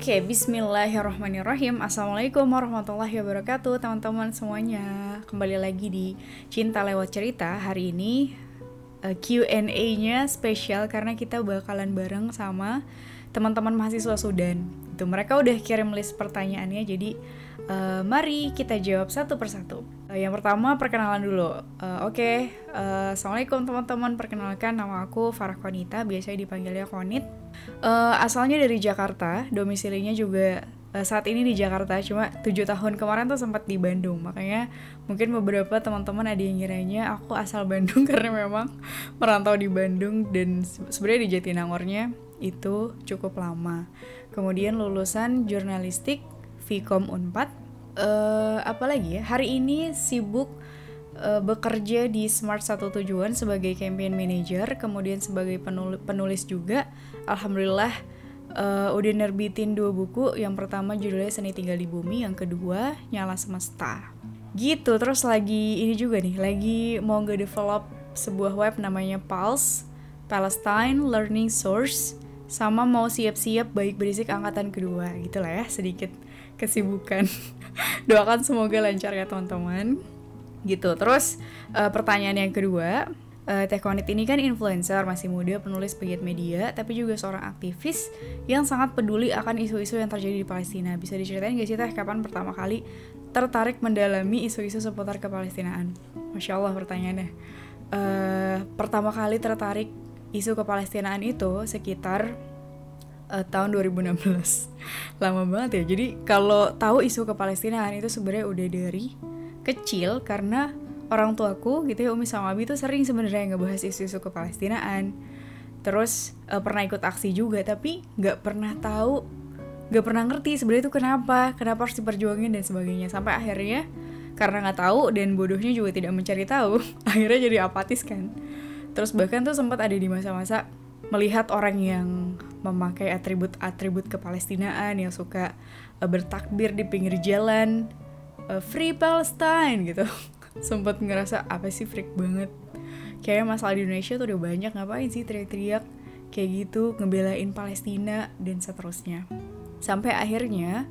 Oke, bismillahirrahmanirrahim. Assalamualaikum warahmatullahi wabarakatuh Teman-teman semuanya. Kembali lagi di Cinta Lewat Cerita. Hari ini uh, Q&A-nya spesial Karena kita bakalan bareng sama teman-teman mahasiswa Sudan. Itu mereka udah kirim list pertanyaannya Jadi uh, mari kita jawab satu persatu uh, Yang pertama perkenalan dulu. Uh, Oke, okay, uh, Assalamualaikum teman-teman. Perkenalkan nama aku Farah Konita. Biasanya dipanggilnya Konit. Uh, Asalnya dari Jakarta. Domisilinya juga uh, saat ini di Jakarta. Cuma tujuh tahun kemarin tuh sempat di Bandung. Makanya mungkin beberapa teman-teman ada yang ngiranya Aku asal Bandung karena memang merantau di Bandung Dan sebenarnya di Jatinangornya itu cukup lama. Kemudian lulusan jurnalistik Vkom Unpad. Uh, apalagi ya? Hari ini sibuk uh, bekerja di Smart Satu Tujuan sebagai campaign manager, kemudian sebagai penulis, penulis juga. Alhamdulillah uh, udah nerbitin dua buku. Yang pertama judulnya Seni Tinggal di Bumi, yang kedua Nyala Semesta. Gitu, terus lagi ini juga nih, lagi mau nge-develop sebuah web namanya Pulse, Palestine Learning Source sama mau siap-siap baik berisik angkatan kedua gitu lah ya sedikit kesibukan doakan semoga lancar ya teman-teman. Gitu. Terus uh, pertanyaan yang kedua uh, Teh Konit ini kan influencer masih muda penulis pegiat media tapi juga seorang aktivis yang sangat peduli akan isu-isu yang terjadi di Palestina. Bisa diceritain gak sih Teh kapan pertama kali tertarik mendalami isu-isu seputar kepalestinaan Masya Allah pertanyaannya. Uh, pertama kali tertarik isu kepalestinaan itu sekitar uh, tahun 2016 lama banget ya. Jadi kalau tahu isu kepalestinaan itu sebenarnya udah dari kecil karena orang tuaku gitu ya Umi sama Abi tuh sering sebenarnya ngebahas isu-isu kepalestinaan terus uh, pernah ikut aksi juga tapi nggak pernah tahu nggak pernah ngerti sebenarnya itu kenapa kenapa harus diperjuangin dan sebagainya. Sampai akhirnya karena nggak tahu dan bodohnya juga tidak mencari tahu akhirnya jadi apatis kan. Terus bahkan tuh sempat ada di masa-masa melihat orang yang memakai atribut-atribut kepalestinaan yang suka uh, bertakbir di pinggir jalan uh, Free Palestine gitu. sempat ngerasa apa sih freak banget. Kayaknya masalah di Indonesia tuh udah banyak ngapain sih teriak-teriak kayak gitu ngebelain Palestina dan seterusnya. Sampai akhirnya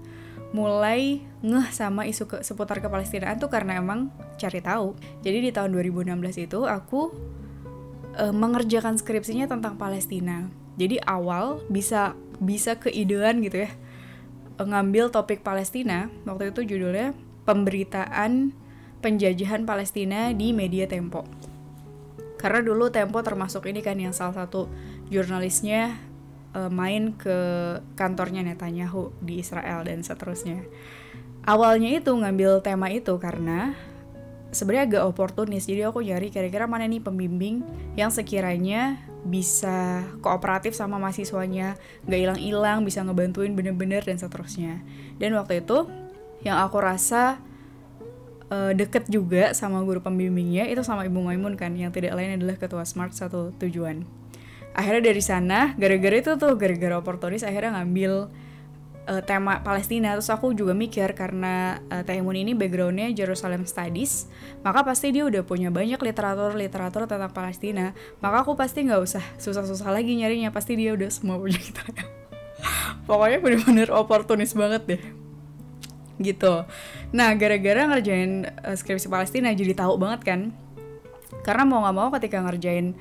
mulai ngeh sama isu ke, seputar kepalestinaan tuh karena emang cari tahu. Jadi di tahun 2016 itu aku uh, mengerjakan skripsinya tentang Palestina. Jadi awal bisa bisa keidean gitu ya ngambil topik Palestina. Waktu itu judulnya pemberitaan penjajahan Palestina di media Tempo. Karena dulu Tempo termasuk ini kan yang salah satu jurnalisnya uh, main ke kantornya Netanyahu di Israel dan seterusnya. Awalnya itu ngambil tema itu karena sebenarnya agak oportunis. Jadi aku nyari kira-kira mana nih pembimbing yang sekiranya bisa kooperatif sama mahasiswanya nggak hilang-hilang bisa ngebantuin bener-bener dan seterusnya. Dan waktu itu yang aku rasa uh, deket juga sama guru pembimbingnya itu sama ibu Maimun kan yang tidak lain adalah ketua smart satu tujuan. Akhirnya dari sana gara-gara itu tuh gara-gara oportunis akhirnya ngambil uh, tema Palestina. Terus aku juga mikir karena uh, Taimun ini backgroundnya Jerusalem Studies maka pasti dia udah punya banyak literatur literatur tentang Palestina. Maka aku pasti nggak usah susah-susah lagi nyarinya pasti dia udah semua punya kita pokoknya bener-bener oportunis banget deh. Gitu. Nah gara-gara ngerjain uh, skripsi Palestina jadi tahu banget kan? Karena mau nggak mau ketika ngerjain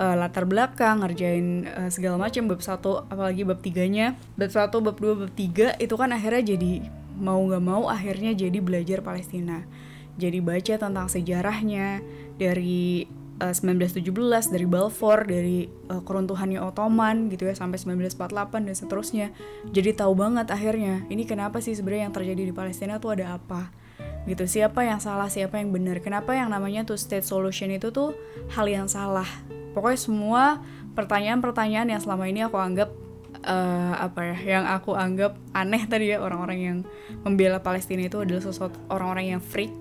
uh, latar belakang ngerjain uh, segala macam bab satu apalagi bab tiganya. Bab satu bab dua bab tiga itu kan akhirnya jadi mau nggak mau akhirnya jadi belajar Palestina. Jadi baca tentang sejarahnya dari uh, 1917 dari Balfour dari uh, keruntuhannya Ottoman gitu ya sampai 1948 dan seterusnya. Jadi tahu banget akhirnya ini kenapa sih sebenarnya yang terjadi di Palestina tuh ada apa? Gitu siapa yang salah siapa yang benar? Kenapa yang namanya two state solution itu tuh hal yang salah pokoknya semua pertanyaan-pertanyaan yang selama ini aku anggap uh, apa ya yang aku anggap aneh tadi ya orang-orang yang membela Palestina itu adalah sesuatu orang-orang yang freak.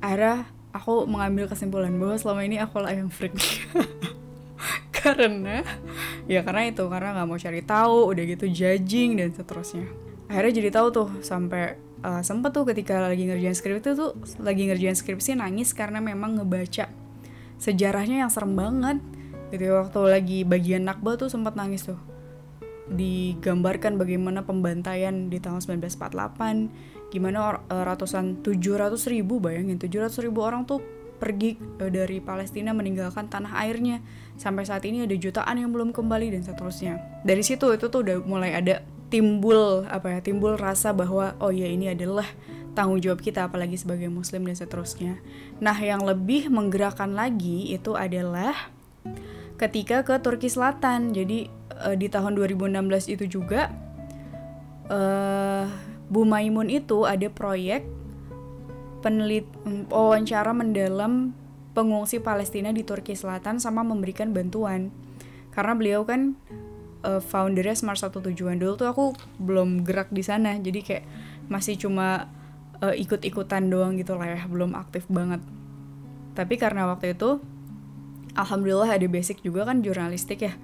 Akhirnya aku mengambil kesimpulan bahwa selama ini aku lah yang freak. Karena ya karena itu karena nggak mau cari tahu udah gitu judging dan seterusnya. Akhirnya jadi tahu tuh sampai uh, sempet tuh ketika lagi ngerjain skripsi tuh lagi ngerjain skripsi nangis karena memang ngebaca sejarahnya yang serem banget ya, waktu lagi bagian nakba tuh sempat nangis tuh. Digambarkan bagaimana pembantaian di tahun 1948 gimana uh, ratusan 700 ribu bayangin 700 ribu orang tuh pergi uh, dari Palestina meninggalkan tanah airnya. Sampai saat ini ada jutaan yang belum kembali dan seterusnya. Dari situ itu tuh udah mulai ada timbul apa ya timbul rasa bahwa oh ya ini adalah tanggung jawab kita apalagi sebagai muslim dan seterusnya. Nah, yang lebih menggerakkan lagi itu adalah ketika ke Turki Selatan. Jadi uh, di tahun 2016 itu juga uh, Bu Maimun itu ada proyek penelit wawancara mendalam pengungsi Palestina di Turki Selatan sama memberikan bantuan. Karena beliau kan uh, foundernya Smart Satu Tujuan dulu tuh aku belum gerak di sana. Jadi kayak masih cuma uh, ikut-ikutan doang gitu lah ya belum aktif banget tapi karena waktu itu alhamdulillah ada basic juga kan jurnalistik ya.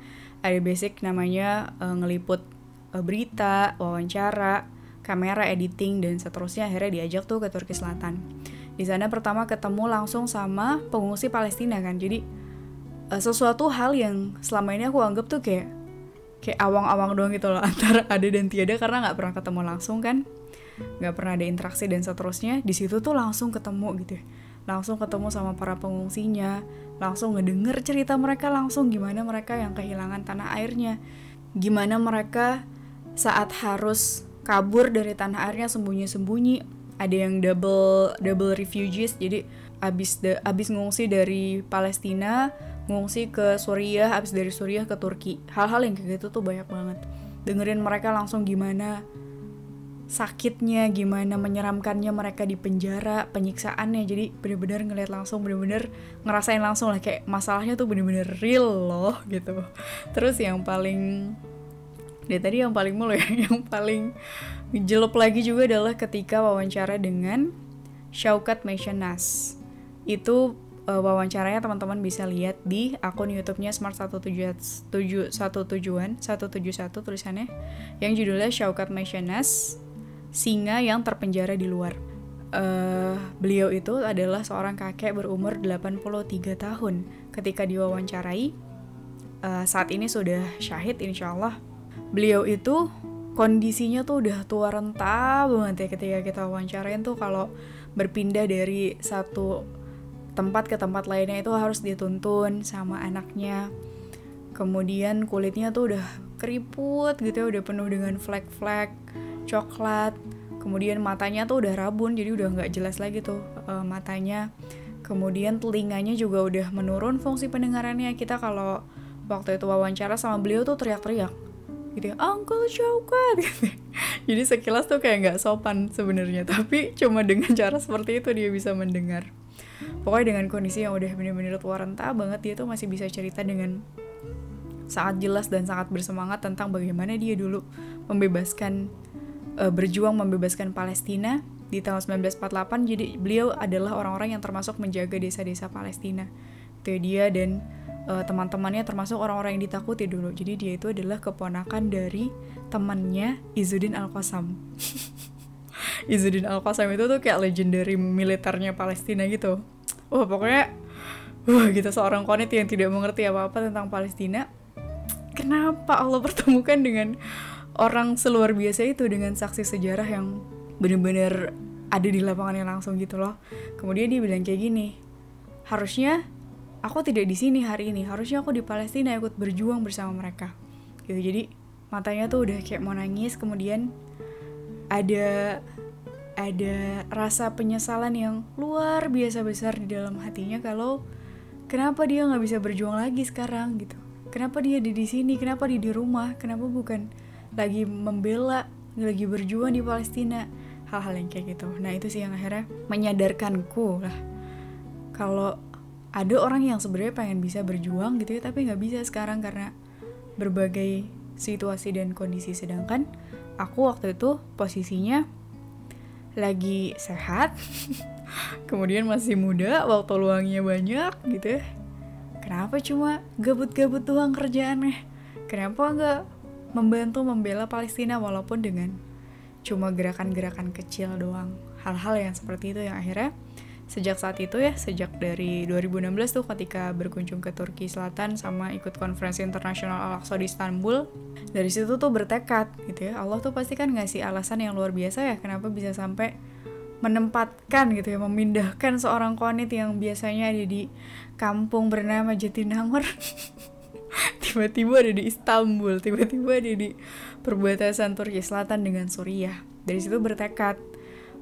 Ada basic namanya uh, ngeliput uh, berita wawancara kamera editing dan seterusnya. Akhirnya diajak tuh ke Turki Selatan. Di sana pertama ketemu langsung sama pengungsi Palestina kan. Jadi uh, sesuatu hal yang selama ini aku anggap tuh kayak kayak awang-awang doang gitu loh. Antara ada dan tiada karena nggak pernah ketemu langsung kan. Nggak pernah ada interaksi dan seterusnya. Di situ tuh langsung ketemu gitu ya langsung ketemu sama para pengungsinya langsung ngedenger cerita mereka langsung gimana mereka yang kehilangan tanah airnya. Gimana mereka saat harus kabur dari tanah airnya sembunyi-sembunyi. Ada yang double double refugees jadi abis de, abis ngungsi dari Palestina ngungsi ke Suriah abis dari Suriah ke Turki. Hal-hal yang kayak gitu tuh banyak banget. Dengerin mereka langsung gimana sakitnya gimana menyeramkannya mereka di penjara penyiksaannya. Jadi bener-bener ngeliat langsung bener-bener ngerasain langsung lah kayak masalahnya tuh bener-bener real loh gitu. Terus yang paling dari tadi yang paling mulu ya yang paling jelup lagi juga adalah ketika wawancara dengan Shaukat Meshanas itu uh, wawancaranya teman-teman bisa lihat di akun YouTube-nya Smart 171 tujuan 171 tulisannya yang judulnya Shaukat Meshanas singa yang terpenjara di luar. Uh, beliau itu adalah seorang kakek berumur 83 tahun. Ketika diwawancarai, uh, saat ini sudah syahid insya Allah. Beliau itu kondisinya tuh udah tua renta banget ya ketika kita wawancarain tuh kalau berpindah dari satu tempat ke tempat lainnya itu harus dituntun sama anaknya. Kemudian kulitnya tuh udah keriput gitu ya, udah penuh dengan flek-flek coklat kemudian matanya tuh udah rabun jadi udah nggak jelas lagi tuh uh, matanya. Kemudian telinganya juga udah menurun fungsi pendengarannya. Kita kalau waktu itu wawancara sama beliau tuh teriak-teriak. Gitu ya Uncle gitu. jadi sekilas tuh kayak nggak sopan sebenarnya tapi cuma dengan cara seperti itu dia bisa mendengar. Pokoknya dengan kondisi yang udah bener-bener tua renta banget dia tuh masih bisa cerita dengan sangat jelas dan sangat bersemangat tentang bagaimana dia dulu membebaskan uh, berjuang membebaskan Palestina di tahun 1948 jadi beliau adalah orang-orang yang termasuk menjaga desa-desa Palestina. Itu dia dan uh, teman-temannya termasuk orang-orang yang ditakuti dulu. Jadi dia itu adalah keponakan dari temannya Izzuddin Al-Qassam Izzuddin Al-Qassam itu tuh kayak legendary militernya Palestina gitu. Wah pokoknya wah gitu seorang konit yang tidak mengerti apa-apa tentang Palestina. Kenapa Allah pertemukan dengan orang seluar biasa itu dengan saksi sejarah yang bener-bener ada di lapangannya langsung gitu loh. Kemudian dia bilang kayak gini, harusnya aku tidak di sini hari ini, harusnya aku di Palestina ikut berjuang bersama mereka. Gitu jadi matanya tuh udah kayak mau nangis, kemudian ada ada rasa penyesalan yang luar biasa besar di dalam hatinya kalau kenapa dia nggak bisa berjuang lagi sekarang gitu. Kenapa dia ada di sini? Kenapa dia di rumah? Kenapa bukan lagi membela lagi berjuang di Palestina. Hal-hal yang kayak gitu. Nah itu sih yang akhirnya menyadarkanku lah. Kalau ada orang yang sebenarnya pengen bisa berjuang gitu ya tapi nggak bisa sekarang karena berbagai situasi dan kondisi. Sedangkan aku waktu itu posisinya lagi sehat kemudian masih muda waktu luangnya banyak gitu ya. Kenapa cuma gabut-gabut doang kerjaannya? Kenapa nggak membantu membela Palestina walaupun dengan cuma gerakan-gerakan kecil doang. Hal-hal yang seperti itu yang akhirnya sejak saat itu ya sejak dari 2016 tuh ketika berkunjung ke Turki Selatan sama ikut konferensi internasional Al-Aqsa di Istanbul dari situ tuh bertekad gitu ya Allah tuh pasti kan ngasih alasan yang luar biasa ya kenapa bisa sampai menempatkan gitu ya memindahkan seorang konit yang biasanya ada di kampung bernama Jatinangor tiba-tiba ada di Istanbul tiba-tiba ada di perbatasan Turki Selatan dengan Suriah. Dari situ bertekad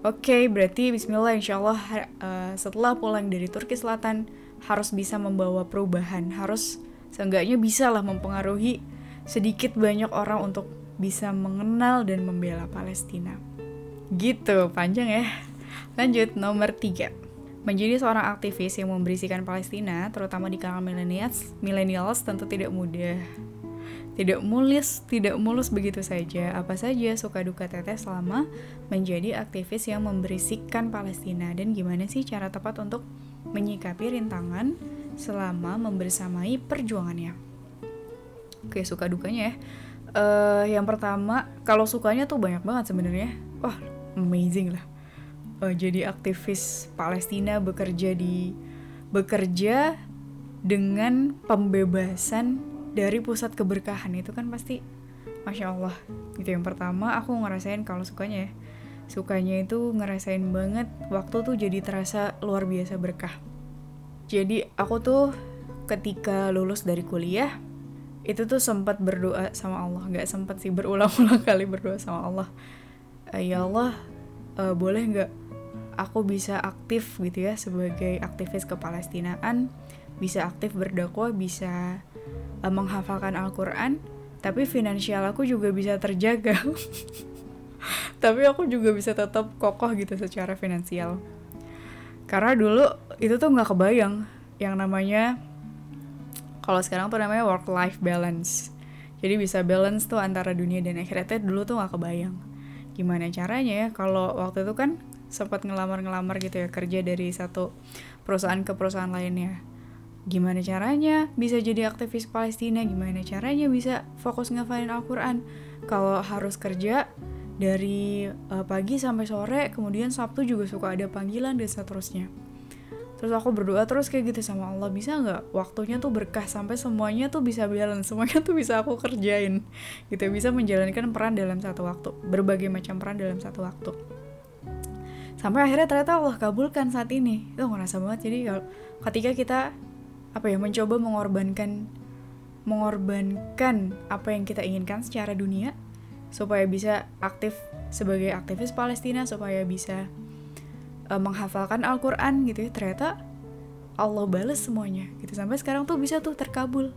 oke okay, berarti Bismillah Insya Allah uh, setelah pulang dari Turki Selatan harus bisa membawa perubahan. Harus seenggaknya bisa lah mempengaruhi sedikit banyak orang untuk bisa mengenal dan membela Palestina. Gitu panjang ya. Lanjut nomor tiga Menjadi seorang aktivis yang memberisikan Palestina, terutama di kalangan millennials, millennials tentu tidak mudah. Tidak mulus, tidak mulus begitu saja. Apa saja suka duka teteh selama menjadi aktivis yang memberisikan Palestina dan gimana sih cara tepat untuk menyikapi rintangan selama membersamai perjuangannya. Oke, suka dukanya ya. Uh, yang pertama, kalau sukanya tuh banyak banget sebenarnya. Wah, amazing lah uh, jadi aktivis Palestina bekerja di bekerja dengan pembebasan dari pusat keberkahan. Itu kan pasti masya Allah. Itu yang pertama aku ngerasain kalau sukanya ya. Sukanya itu ngerasain banget waktu tuh jadi terasa luar biasa berkah. Jadi aku tuh ketika lulus dari kuliah itu tuh sempat berdoa sama Allah. Nggak sempat sih berulang-ulang kali berdoa sama Allah. Ya Allah uh, boleh nggak aku bisa aktif gitu ya sebagai aktivis kepalestinaan bisa aktif berdakwah bisa uh, menghafalkan Al-Quran tapi finansial aku juga bisa terjaga. Tapi aku juga bisa tetap kokoh gitu secara finansial. Karena dulu itu tuh nggak kebayang yang namanya kalau sekarang tuh namanya work life balance. Jadi bisa balance tuh antara dunia dan akhiratnya dulu tuh nggak kebayang. Gimana caranya ya kalau waktu itu kan sempat ngelamar-ngelamar gitu ya kerja dari satu perusahaan ke perusahaan lainnya. Gimana caranya bisa jadi aktivis Palestina? Gimana caranya bisa fokus ngafalin Al-Quran? Kalau harus kerja dari uh, pagi sampai sore kemudian Sabtu juga suka ada panggilan dan seterusnya. Terus aku berdoa terus kayak gitu sama Allah bisa nggak waktunya tuh berkah sampai semuanya tuh bisa balance semuanya tuh bisa aku kerjain? Gitu bisa menjalankan peran dalam satu waktu berbagai macam peran dalam satu waktu sampai akhirnya ternyata Allah kabulkan saat ini. Itu ngerasa banget. Jadi kalau ketika kita apa ya mencoba mengorbankan mengorbankan apa yang kita inginkan secara dunia supaya bisa aktif sebagai aktivis Palestina supaya bisa uh, menghafalkan Al-Quran gitu ya ternyata Allah balas semuanya gitu. Sampai sekarang tuh bisa tuh terkabul.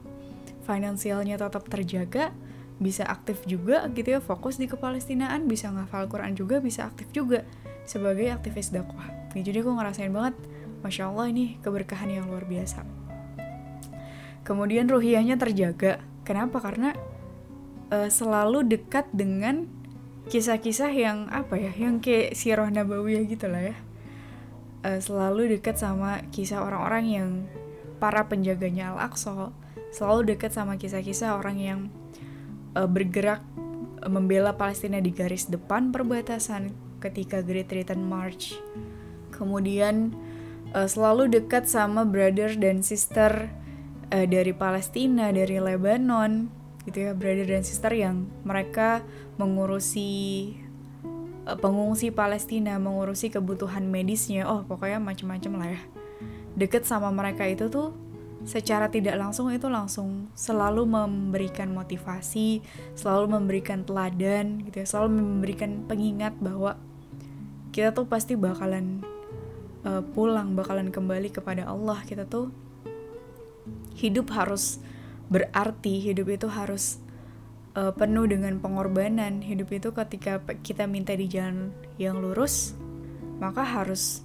Finansialnya tetap terjaga bisa aktif juga gitu ya fokus di kepalestinaan bisa ngafal Al-Quran juga bisa aktif juga sebagai aktivis dakwah. Nih, jadi aku ngerasain banget, masya Allah ini keberkahan yang luar biasa. Kemudian ruhiyahnya terjaga. Kenapa? Karena uh, selalu dekat dengan kisah-kisah yang apa ya, yang kayak sirah nabawiyah gitu lah ya. Uh, selalu dekat sama kisah orang-orang yang para penjaganya Al-Aqsa, selalu dekat sama kisah-kisah orang yang uh, bergerak membela Palestina di garis depan perbatasan ketika Great Return March. Kemudian uh, selalu dekat sama brother dan sister uh, dari Palestina, dari Lebanon, gitu ya, brother dan sister yang mereka mengurusi uh, pengungsi Palestina, mengurusi kebutuhan medisnya. Oh, pokoknya macam-macam lah ya. Deket sama mereka itu tuh secara tidak langsung itu langsung selalu memberikan motivasi, selalu memberikan teladan gitu ya, selalu memberikan pengingat bahwa kita tuh pasti bakalan uh, pulang, bakalan kembali kepada Allah. Kita tuh hidup harus berarti, hidup itu harus uh, penuh dengan pengorbanan. Hidup itu ketika kita minta di jalan yang lurus, maka harus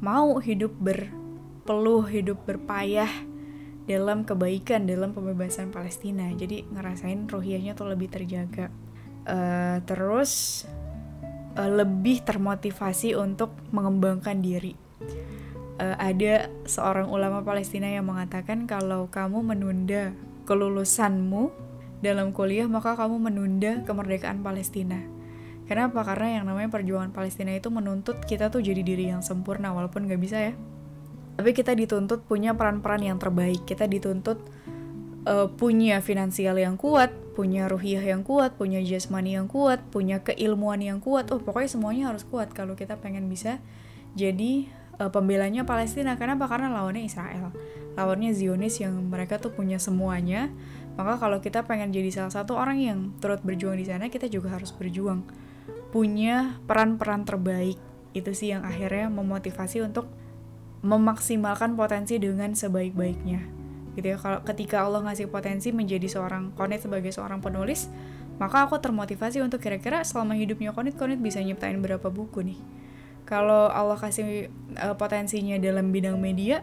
mau hidup berpeluh, hidup berpayah dalam kebaikan, dalam pembebasan Palestina. Jadi ngerasain ruhiahnya tuh lebih terjaga. Uh, terus uh, lebih termotivasi untuk mengembangkan diri. Uh, ada seorang ulama Palestina yang mengatakan kalau kamu menunda kelulusanmu dalam kuliah maka kamu menunda kemerdekaan Palestina. Kenapa? Karena yang namanya perjuangan Palestina itu menuntut kita tuh jadi diri yang sempurna walaupun nggak bisa ya. Tapi kita dituntut punya peran-peran yang terbaik. Kita dituntut uh, punya finansial yang kuat, punya ruhiyah yang kuat, punya jasmani yang kuat, punya keilmuan yang kuat. Oh, pokoknya semuanya harus kuat kalau kita pengen bisa jadi uh, pembelanya Palestina. Kenapa? Karena lawannya Israel. Lawannya Zionis yang mereka tuh punya semuanya. Maka kalau kita pengen jadi salah satu orang yang turut berjuang di sana, kita juga harus berjuang punya peran-peran terbaik itu sih yang akhirnya memotivasi untuk memaksimalkan potensi dengan sebaik-baiknya. Gitu ya kalau ketika Allah ngasih potensi menjadi seorang Konit sebagai seorang penulis maka aku termotivasi untuk kira-kira selama hidupnya Konit Konit bisa nyiptain berapa buku nih. Kalau Allah kasih uh, potensinya dalam bidang media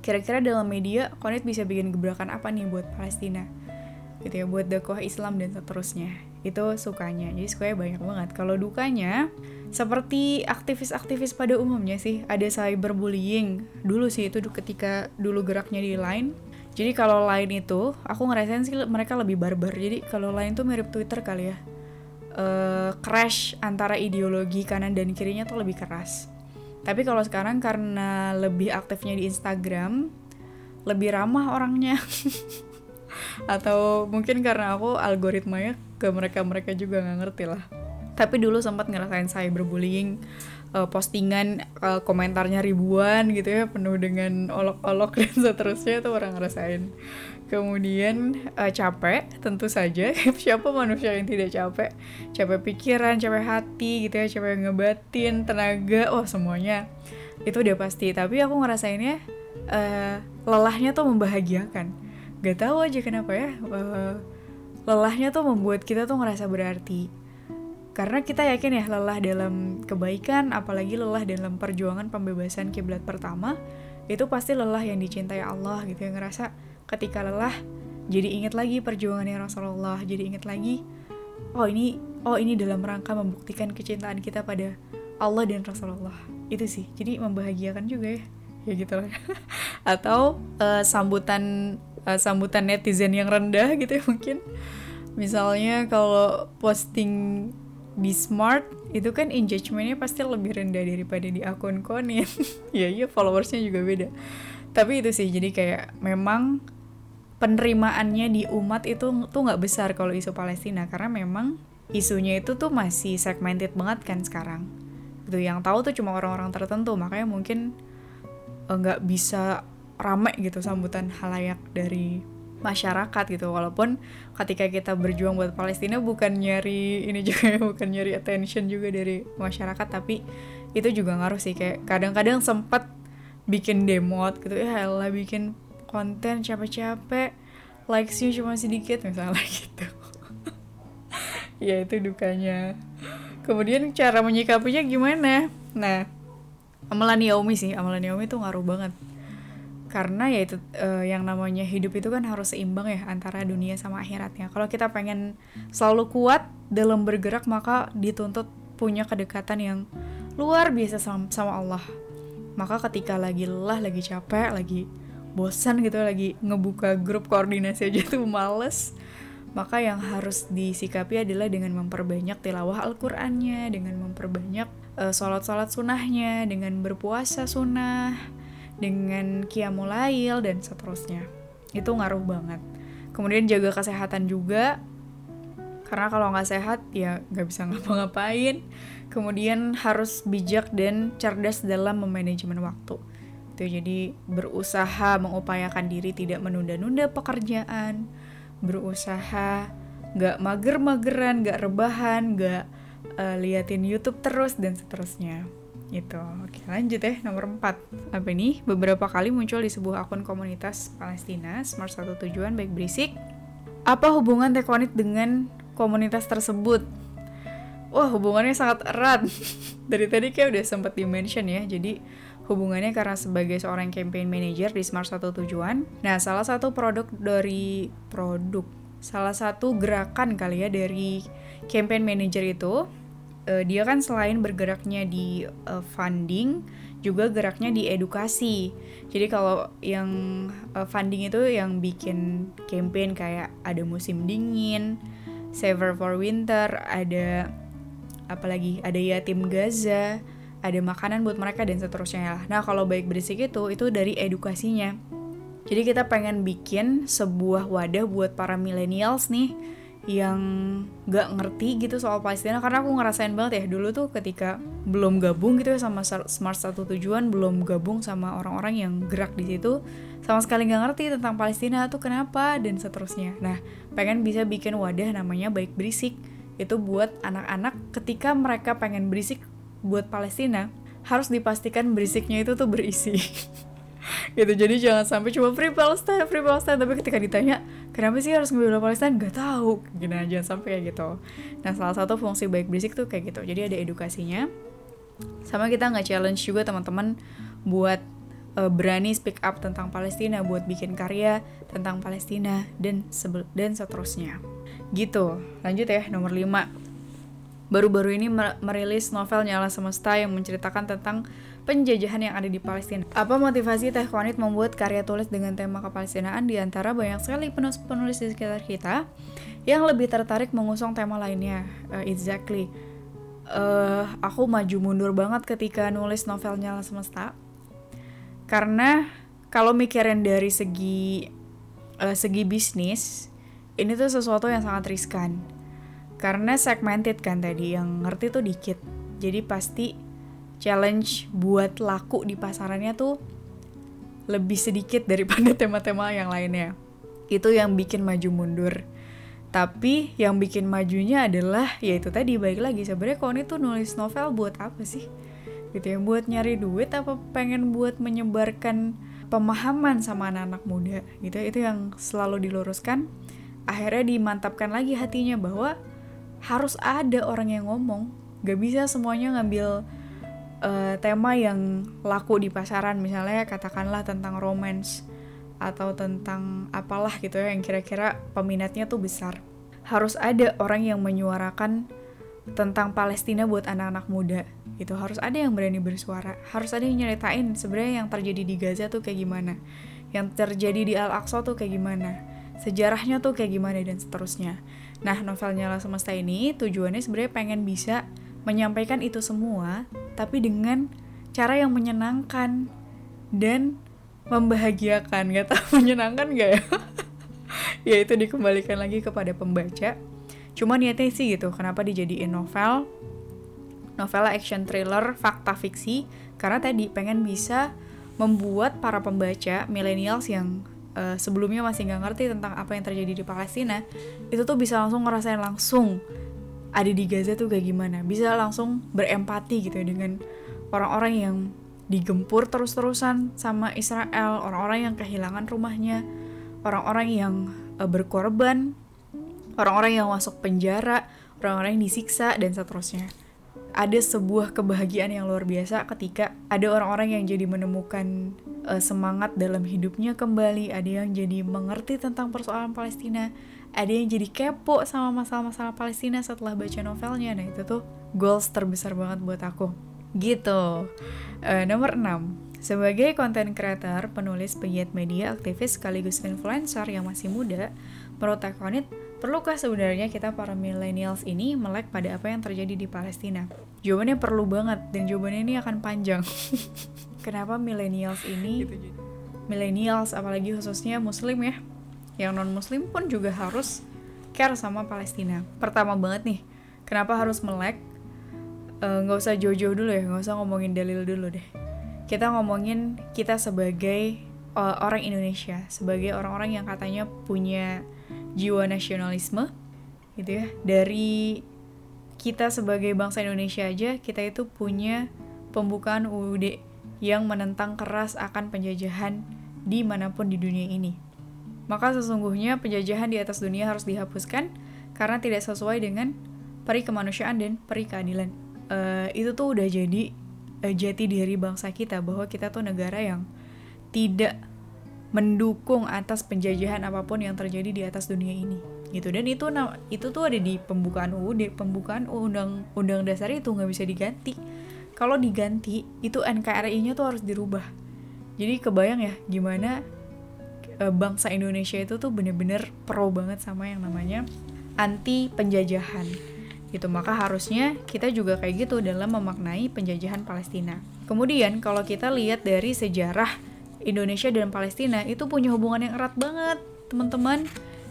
kira-kira dalam media Konit bisa bikin gebrakan apa nih buat Palestina gitu ya buat dakwah Islam dan seterusnya. Itu sukanya. Jadi sukanya banyak banget. Kalau dukanya seperti aktivis-aktivis pada umumnya sih. Ada cyberbullying. Dulu sih itu ketika dulu geraknya di line. Jadi kalau lain itu aku ngerasain sih mereka lebih barbar. Jadi kalau lain tuh mirip Twitter kali ya. Uh, crash antara ideologi kanan dan kirinya tuh lebih keras. Tapi kalau sekarang karena lebih aktifnya di Instagram lebih ramah orangnya atau mungkin karena aku algoritmanya ke mereka mereka juga nggak ngerti lah. Tapi dulu sempat ngerasain cyberbullying uh, postingan uh, komentarnya ribuan gitu ya penuh dengan olok-olok dan seterusnya itu orang ngerasain. Kemudian uh, capek tentu saja. Siapa manusia yang tidak capek? Capek pikiran capek hati gitu ya capek ngebatin tenaga. Oh semuanya itu udah pasti. Tapi aku ngerasainnya uh, lelahnya tuh membahagiakan gak tahu aja kenapa ya uh, lelahnya tuh membuat kita tuh ngerasa berarti. Karena kita yakin ya lelah dalam kebaikan apalagi lelah dalam perjuangan pembebasan kiblat pertama itu pasti lelah yang dicintai Allah gitu ya ngerasa ketika lelah jadi inget lagi perjuangannya Rasulullah jadi inget lagi oh ini oh ini dalam rangka membuktikan kecintaan kita pada Allah dan Rasulullah. Itu sih jadi membahagiakan juga ya ya gitu lah atau uh, sambutan uh, sambutan netizen yang rendah gitu ya mungkin. Misalnya kalau posting di smart itu kan engagementnya pasti lebih rendah daripada di akun konin ya iya followersnya juga beda. Tapi itu sih jadi kayak memang penerimaannya di umat itu tuh nggak besar kalau isu Palestina. Karena memang isunya itu tuh masih segmented banget kan sekarang. Itu yang tahu tuh cuma orang-orang tertentu. Makanya mungkin eh, nggak bisa rame gitu sambutan halayak dari masyarakat gitu. Walaupun ketika kita berjuang buat Palestina bukan nyari ini juga bukan nyari attention juga dari masyarakat tapi itu juga ngaruh sih. Kayak kadang-kadang sempat bikin demot gitu ya lah bikin konten capek-capek likesnya cuma sedikit misalnya gitu. Ya itu dukanya. Kemudian cara menyikapinya gimana? Nah amalan Naomi sih. Amalan Naomi tuh ngaruh banget karena ya itu uh, yang namanya hidup itu kan harus seimbang ya antara dunia sama akhiratnya. Kalau kita pengen selalu kuat dalam bergerak maka dituntut punya kedekatan yang luar biasa sama, sama Allah. Maka ketika lagi lelah, lagi capek, lagi bosan gitu, lagi ngebuka grup koordinasi aja tuh males. Maka yang harus disikapi adalah dengan memperbanyak tilawah Al-Qur'annya, dengan memperbanyak uh, sholat-sholat sunnahnya, dengan berpuasa sunnah, dengan kiamulail dan seterusnya. Itu ngaruh banget. Kemudian jaga kesehatan juga. Karena kalau nggak sehat ya nggak bisa ngapa-ngapain. Kemudian harus bijak dan cerdas dalam memanajemen waktu. Itu jadi berusaha mengupayakan diri tidak menunda-nunda pekerjaan. Berusaha nggak mager-mageran nggak rebahan nggak uh, liatin YouTube terus dan seterusnya gitu. Oke lanjut ya nomor 4 apa ini beberapa kali muncul di sebuah akun komunitas Palestina Smart Satu Tujuan Baik Berisik apa hubungan Tekonit dengan komunitas tersebut? Wah hubungannya sangat erat. Dari tadi kayak udah sempat di-mention ya jadi hubungannya karena sebagai seorang campaign manager di Smart Satu Tujuan. Nah salah satu produk dari produk salah satu gerakan kali ya dari campaign manager itu uh, dia kan selain bergeraknya di uh, funding juga geraknya di edukasi. Jadi kalau yang uh, funding itu yang bikin campaign kayak ada musim dingin, Saver for Winter, ada apalagi ada yatim Gaza ada makanan buat mereka dan seterusnya nah kalau baik berisik itu itu dari edukasinya. Jadi kita pengen bikin sebuah wadah buat para millennials nih yang gak ngerti gitu soal Palestina karena aku ngerasain banget ya dulu tuh ketika belum gabung gitu ya sama Smart Satu Tujuan belum gabung sama orang-orang yang gerak di situ sama sekali gak ngerti tentang Palestina tuh kenapa dan seterusnya. Nah pengen bisa bikin wadah namanya baik berisik itu buat anak-anak ketika mereka pengen berisik buat Palestina harus dipastikan berisiknya itu tuh berisi gitu jadi jangan sampai cuma free Palestine free Palestine. Tapi ketika ditanya kenapa sih harus ngebela Palestine? Nggak tahu. Gini aja sampai kayak gitu. Nah salah satu fungsi baik berisik tuh kayak gitu. Jadi ada edukasinya. Sama kita nggak challenge juga teman-teman buat uh, berani speak up tentang Palestina buat bikin karya tentang Palestina dan sebel dan seterusnya. Gitu. Lanjut ya nomor 5 baru-baru ini merilis novel Nyala Semesta yang menceritakan tentang penjajahan yang ada di Palestina. Apa motivasi Teh Konit membuat karya tulis dengan tema kepalestinaan di antara banyak sekali penulis-penulis di sekitar kita yang lebih tertarik mengusung tema lainnya? Uh, exactly. Uh, aku maju mundur banget ketika nulis novel Nyala Semesta. Karena kalau mikirin dari segi uh, segi bisnis, ini tuh sesuatu yang sangat riskan karena segmented kan tadi yang ngerti tuh dikit jadi pasti challenge buat laku di pasarannya tuh lebih sedikit daripada tema-tema yang lainnya. Itu yang bikin maju mundur. Tapi yang bikin majunya adalah yaitu tadi baik lagi sebenarnya Koni tuh nulis novel buat apa sih? Gitu ya buat nyari duit apa pengen buat menyebarkan pemahaman sama anak-anak muda? Gitu ya. itu yang selalu diluruskan. Akhirnya dimantapkan lagi hatinya bahwa harus ada orang yang ngomong. Gak bisa semuanya ngambil uh, tema yang laku di pasaran misalnya katakanlah tentang romance atau tentang apalah gitu ya yang kira-kira peminatnya tuh besar. Harus ada orang yang menyuarakan tentang Palestina buat anak-anak muda itu harus ada yang berani bersuara. Harus ada yang nyeritain sebenarnya yang terjadi di Gaza tuh kayak gimana. Yang terjadi di Al Aqsa tuh kayak gimana. Sejarahnya tuh kayak gimana dan seterusnya. Nah, novel Nyala Semesta ini tujuannya sebenarnya pengen bisa menyampaikan itu semua, tapi dengan cara yang menyenangkan dan membahagiakan. Gak tau menyenangkan gak ya? ya itu dikembalikan lagi kepada pembaca. Cuma niatnya sih gitu, kenapa dijadiin novel? Novel action thriller, fakta fiksi, karena tadi pengen bisa membuat para pembaca millennials yang uh, sebelumnya masih nggak ngerti tentang apa yang terjadi di Palestina itu tuh bisa langsung ngerasain langsung ada di Gaza tuh kayak gimana? Bisa langsung berempati gitu ya dengan orang-orang yang digempur terus-terusan sama Israel orang-orang yang kehilangan rumahnya orang-orang yang uh, berkorban orang-orang yang masuk penjara orang-orang yang disiksa dan seterusnya. Ada sebuah kebahagiaan yang luar biasa ketika ada orang-orang yang jadi menemukan uh, semangat dalam hidupnya kembali, ada yang jadi mengerti tentang persoalan Palestina, ada yang jadi kepo sama masalah-masalah Palestina setelah baca novelnya. Nah, itu tuh goals terbesar banget buat aku. Gitu. Uh, nomor 6. Sebagai konten creator, penulis, pegiat media, aktivis sekaligus influencer yang masih muda, menurut Akonit, Perlukah sebenarnya kita para millennials ini melek pada apa yang terjadi di Palestina? Jawabannya perlu banget dan jawabannya ini akan panjang. Kenapa millennials ini gitu, millennials apalagi khususnya muslim ya yang non muslim pun juga harus care sama Palestina. Pertama banget nih, kenapa harus melek? Eh, nggak uh, usah jauh-jauh dulu ya, nggak usah ngomongin dalil dulu deh. Kita ngomongin kita sebagai uh, orang Indonesia, sebagai orang-orang yang katanya punya jiwa nasionalisme gitu ya dari kita sebagai bangsa Indonesia aja kita itu punya pembukaan UUD yang menentang keras akan penjajahan di mana pun di dunia ini. Maka sesungguhnya penjajahan di atas dunia harus dihapuskan karena tidak sesuai dengan peri kemanusiaan dan peri keadilan. Uh, itu tuh udah jadi uh, jati diri bangsa kita bahwa kita tuh negara yang tidak mendukung atas penjajahan apa pun yang terjadi di atas dunia ini gitu. Dan itu itu tuh ada di pembukaan UUD pembukaan undang undang dasar itu nggak bisa diganti. Kalau diganti itu NKRI-nya tuh harus dirubah. Jadi kebayang ya gimana e, bangsa Indonesia itu tuh bener-bener pro banget sama yang namanya anti penjajahan. Gitu maka harusnya kita juga kayak gitu dalam memaknai penjajahan Palestina. Kemudian kalau kita lihat dari sejarah Indonesia dan Palestina itu punya hubungan yang erat banget teman-teman.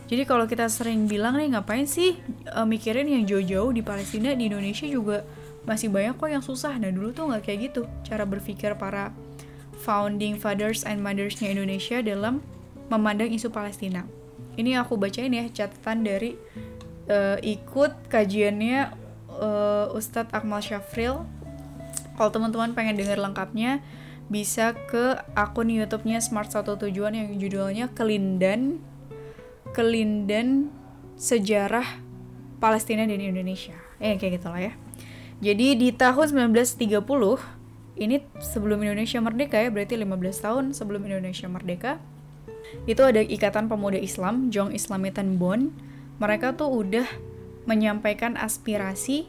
Jadi kalau kita sering bilang nih ngapain sih uh, mikirin yang jauh-jauh di Palestina di Indonesia juga masih banyak kok yang susah. Nah dulu tuh nggak kayak gitu cara berpikir para founding fathers and mothersnya Indonesia dalam memandang isu Palestina ini aku bacain ya catatan dari uh, ikut kajiannya uh, Ustadz Akmal Syafril. Kalau teman-teman pengen denger lengkapnya, bisa ke akun YouTube-nya Smart Satu Tujuan yang judulnya Kelindan Kelindan Sejarah Palestina dan Indonesia. Eh kayak gitulah ya. Jadi di tahun 1930 ini sebelum Indonesia merdeka ya, berarti 15 tahun sebelum Indonesia merdeka. Itu ada Ikatan Pemuda Islam, Jong Islamitan Bond mereka tuh udah menyampaikan aspirasi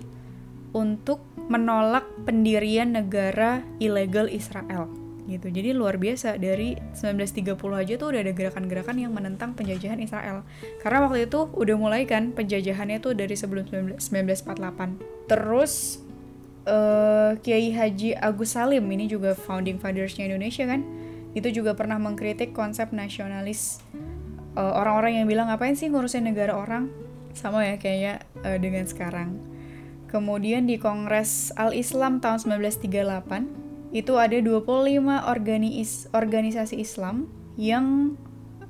untuk menolak pendirian negara ilegal Israel gitu. Jadi luar biasa dari 1930 aja tuh udah ada gerakan-gerakan yang menentang penjajahan Israel. Karena waktu itu udah mulai kan penjajahannya tuh dari sebelum 1948. Terus uh, Kiai Haji Agus Salim ini juga founding fathersnya Indonesia kan. Itu juga pernah mengkritik konsep nasionalis eh, orang-orang yang bilang ngapain sih ngurusin negara orang? Sama ya kayaknya uh, dengan sekarang. Kemudian di Kongres Al-Islam tahun 1938 itu ada 25 organis organisasi Islam yang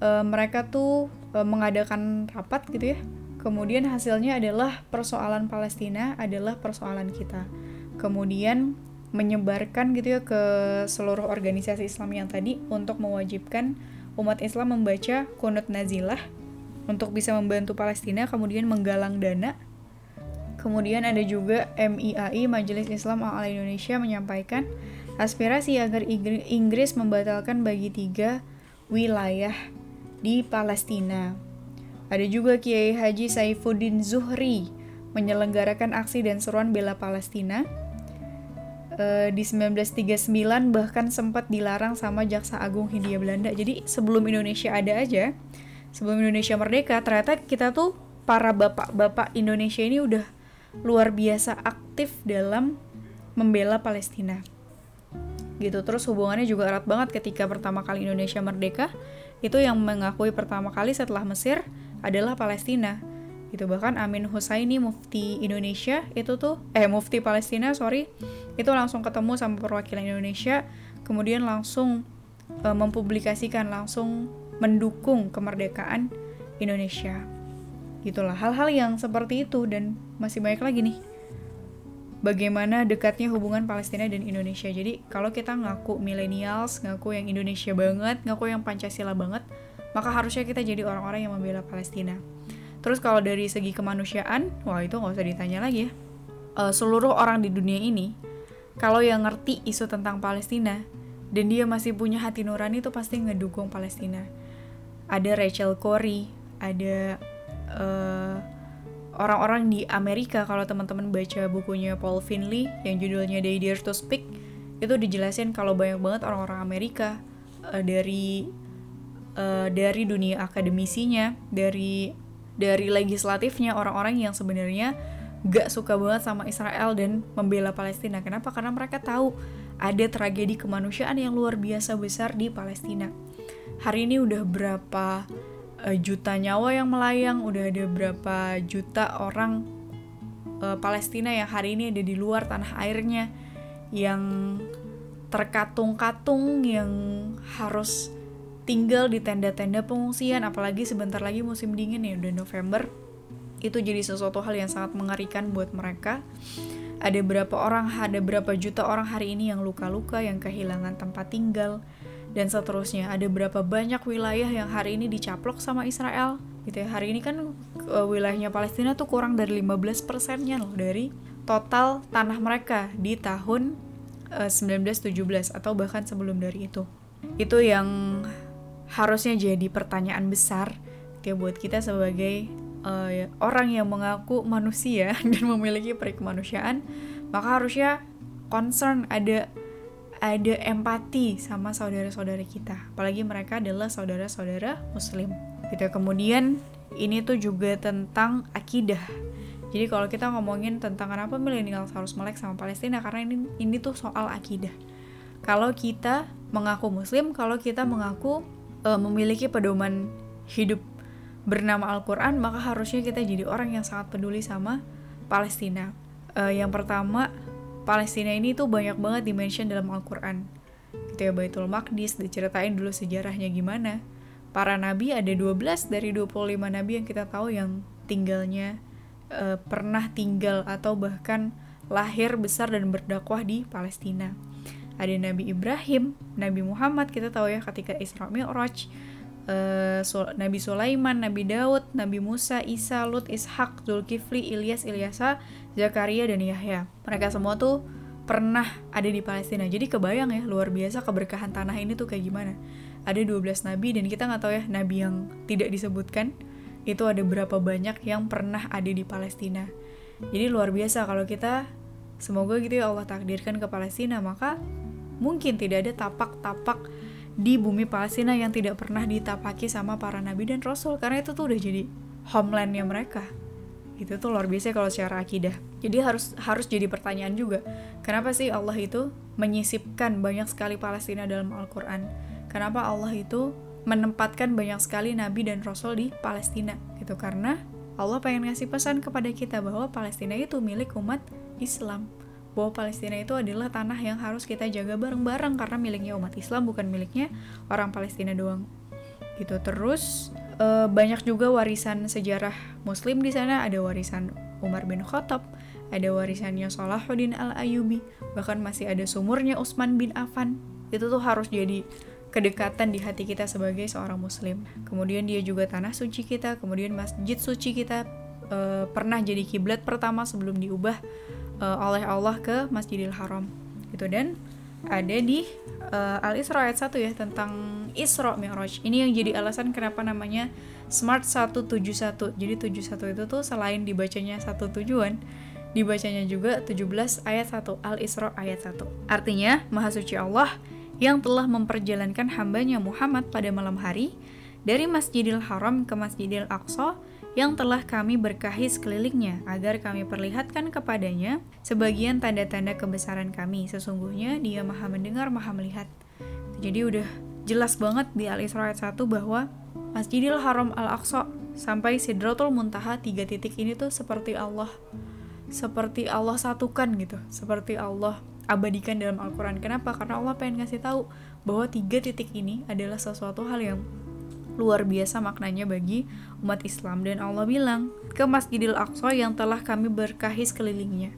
uh, mereka tuh uh, mengadakan rapat gitu ya. Kemudian hasilnya adalah persoalan Palestina adalah persoalan kita. Kemudian menyebarkan gitu ya ke seluruh organisasi Islam yang tadi untuk mewajibkan umat Islam membaca kunut nazilah untuk bisa membantu Palestina, kemudian menggalang dana. Kemudian ada juga MIAI, Majelis Islam Al Indonesia menyampaikan aspirasi agar Inggris membatalkan bagi tiga wilayah di Palestina. Ada juga Kiai Haji Saifuddin Zuhri menyelenggarakan aksi dan seruan bela Palestina uh, di 1939 bahkan sempat dilarang sama Jaksa Agung Hindia Belanda. Jadi sebelum Indonesia ada aja, sebelum Indonesia merdeka, ternyata kita tuh para bapak-bapak Indonesia ini udah luar biasa aktif dalam membela Palestina. Gitu. Terus hubungannya juga erat banget ketika pertama kali Indonesia merdeka. Itu yang mengakui pertama kali setelah Mesir adalah Palestina gitu. Bahkan Amin Husaini Mufti Indonesia itu tuh eh Mufti Palestina sorry itu langsung ketemu sama perwakilan Indonesia kemudian langsung uh, mempublikasikan langsung mendukung kemerdekaan Indonesia. Gitulah hal-hal yang seperti itu. Dan masih banyak lagi nih bagaimana dekatnya hubungan Palestina dan Indonesia. Jadi kalau kita ngaku millennials ngaku yang Indonesia banget ngaku yang Pancasila banget maka harusnya kita jadi orang-orang yang membela Palestina Terus kalau dari segi kemanusiaan, wah itu nggak usah ditanya lagi ya. Uh, seluruh orang di dunia ini, kalau yang ngerti isu tentang Palestina, dan dia masih punya hati nurani itu pasti ngedukung Palestina. Ada Rachel Corrie, ada uh, orang-orang di Amerika kalau teman-teman baca bukunya Paul Finley yang judulnya They Dare to Speak, itu dijelasin kalau banyak banget orang-orang Amerika uh, dari uh, dari dunia akademisinya, dari dari legislatifnya orang-orang yang sebenarnya gak suka banget sama Israel dan membela Palestina. Kenapa? Karena mereka tahu ada tragedi kemanusiaan yang luar biasa besar di Palestina. Hari ini udah berapa uh, juta nyawa yang melayang, udah ada berapa juta orang uh, Palestina yang hari ini ada di luar tanah airnya yang terkatung-katung yang harus tinggal di tenda-tenda pengungsian apalagi sebentar lagi musim dingin ya udah November. Itu jadi sesuatu hal yang sangat mengerikan buat mereka. Ada berapa orang ada berapa juta orang hari ini yang luka-luka yang kehilangan tempat tinggal dan seterusnya. Ada berapa banyak wilayah yang hari ini dicaplok sama Israel? Gitu ya hari ini kan uh, wilayahnya Palestina tuh kurang dari 15 persennya loh dari total tanah mereka di tahun uh, 1917 atau bahkan sebelum dari itu. Itu yang harusnya jadi pertanyaan besar kayak buat kita sebagai uh, orang yang mengaku manusia dan memiliki perikemanusiaan maka harusnya concern ada ada empati sama saudara-saudara kita. Apalagi mereka adalah saudara-saudara muslim. Gitu. Kemudian ini tuh juga tentang akidah. Jadi kalau kita ngomongin tentang kenapa milenial harus melek sama Palestina karena ini ini tuh soal akidah. Kalau kita mengaku muslim, kalau kita mengaku uh, memiliki pedoman hidup bernama Al-Qur'an, maka harusnya kita jadi orang yang sangat peduli sama Palestina. Uh, yang pertama, Palestina ini tuh banyak banget dimention dalam Al-Qur'an. Gitu ya Baitul Maqdis, diceritain dulu sejarahnya gimana. Para nabi ada 12 dari 25 nabi yang kita tahu yang tinggalnya uh, pernah tinggal atau bahkan lahir besar dan berdakwah di Palestina. Ada Nabi Ibrahim, Nabi Muhammad kita tahu ya ketika Isra Mi'raj, uh, Nabi Sulaiman, Nabi Daud, Nabi Musa, Isa, Lut, Ishak, Zulkifli, Ilyas, Ilyasa, Zakaria dan Yahya. Mereka semua tuh pernah ada di Palestina. Jadi kebayang ya luar biasa keberkahan tanah ini tuh kayak gimana. Ada 12 nabi dan kita nggak tahu ya nabi yang tidak disebutkan itu ada berapa banyak yang pernah ada di Palestina. Jadi luar biasa kalau kita semoga gitu ya Allah takdirkan ke Palestina maka mungkin tidak ada tapak-tapak di bumi Palestina yang tidak pernah ditapaki sama para nabi dan rasul karena itu tuh udah jadi homelandnya mereka. Itu tuh luar biasa kalau secara akidah. Jadi harus harus jadi pertanyaan juga kenapa sih Allah itu menyisipkan banyak sekali Palestina dalam Al-Quran? Kenapa Allah itu menempatkan banyak sekali nabi dan rasul di Palestina? Gitu karena Allah pengen ngasih pesan kepada kita bahwa Palestina itu milik umat Islam bahwa Palestina itu adalah tanah yang harus kita jaga bareng-bareng karena miliknya umat Islam bukan miliknya orang Palestina doang. Gitu. Terus e, banyak juga warisan sejarah Muslim di sana. Ada warisan Umar bin Khattab ada warisannya Salahuddin al Ayubi bahkan masih ada sumurnya Utsman bin Affan. Itu tuh harus jadi kedekatan di hati kita sebagai seorang muslim. Kemudian dia juga tanah suci kita, kemudian masjid suci kita e, pernah jadi kiblat pertama sebelum diubah e, oleh Allah ke Masjidil Haram. Gitu dan ada di e, Al-Isra ayat 1 ya tentang Isra Mi'raj. Ini yang jadi alasan kenapa namanya Smart 171. Jadi 71 itu tuh selain dibacanya satu tujuan, dibacanya juga 17 ayat 1 Al-Isra ayat 1. Artinya, Maha Suci Allah yang telah memperjalankan hambanya Muhammad pada malam hari dari Masjidil Haram ke Masjidil Aqsa yang telah kami berkahi sekelilingnya agar kami perlihatkan kepadanya sebagian tanda-tanda kebesaran kami. Sesungguhnya dia maha mendengar, maha melihat. Jadi udah jelas banget di Al-Isra ayat 1 bahwa Masjidil Haram Al-Aqsa sampai Sidratul Muntaha tiga titik ini tuh seperti Allah seperti Allah satukan gitu, seperti Allah abadikan dalam Al-Quran. Kenapa? Karena Allah pengen ngasih tahu bahwa tiga titik ini adalah sesuatu hal yang luar biasa maknanya bagi umat Islam dan Allah bilang ke Masjidil Aqsa yang telah kami berkahi sekelilingnya.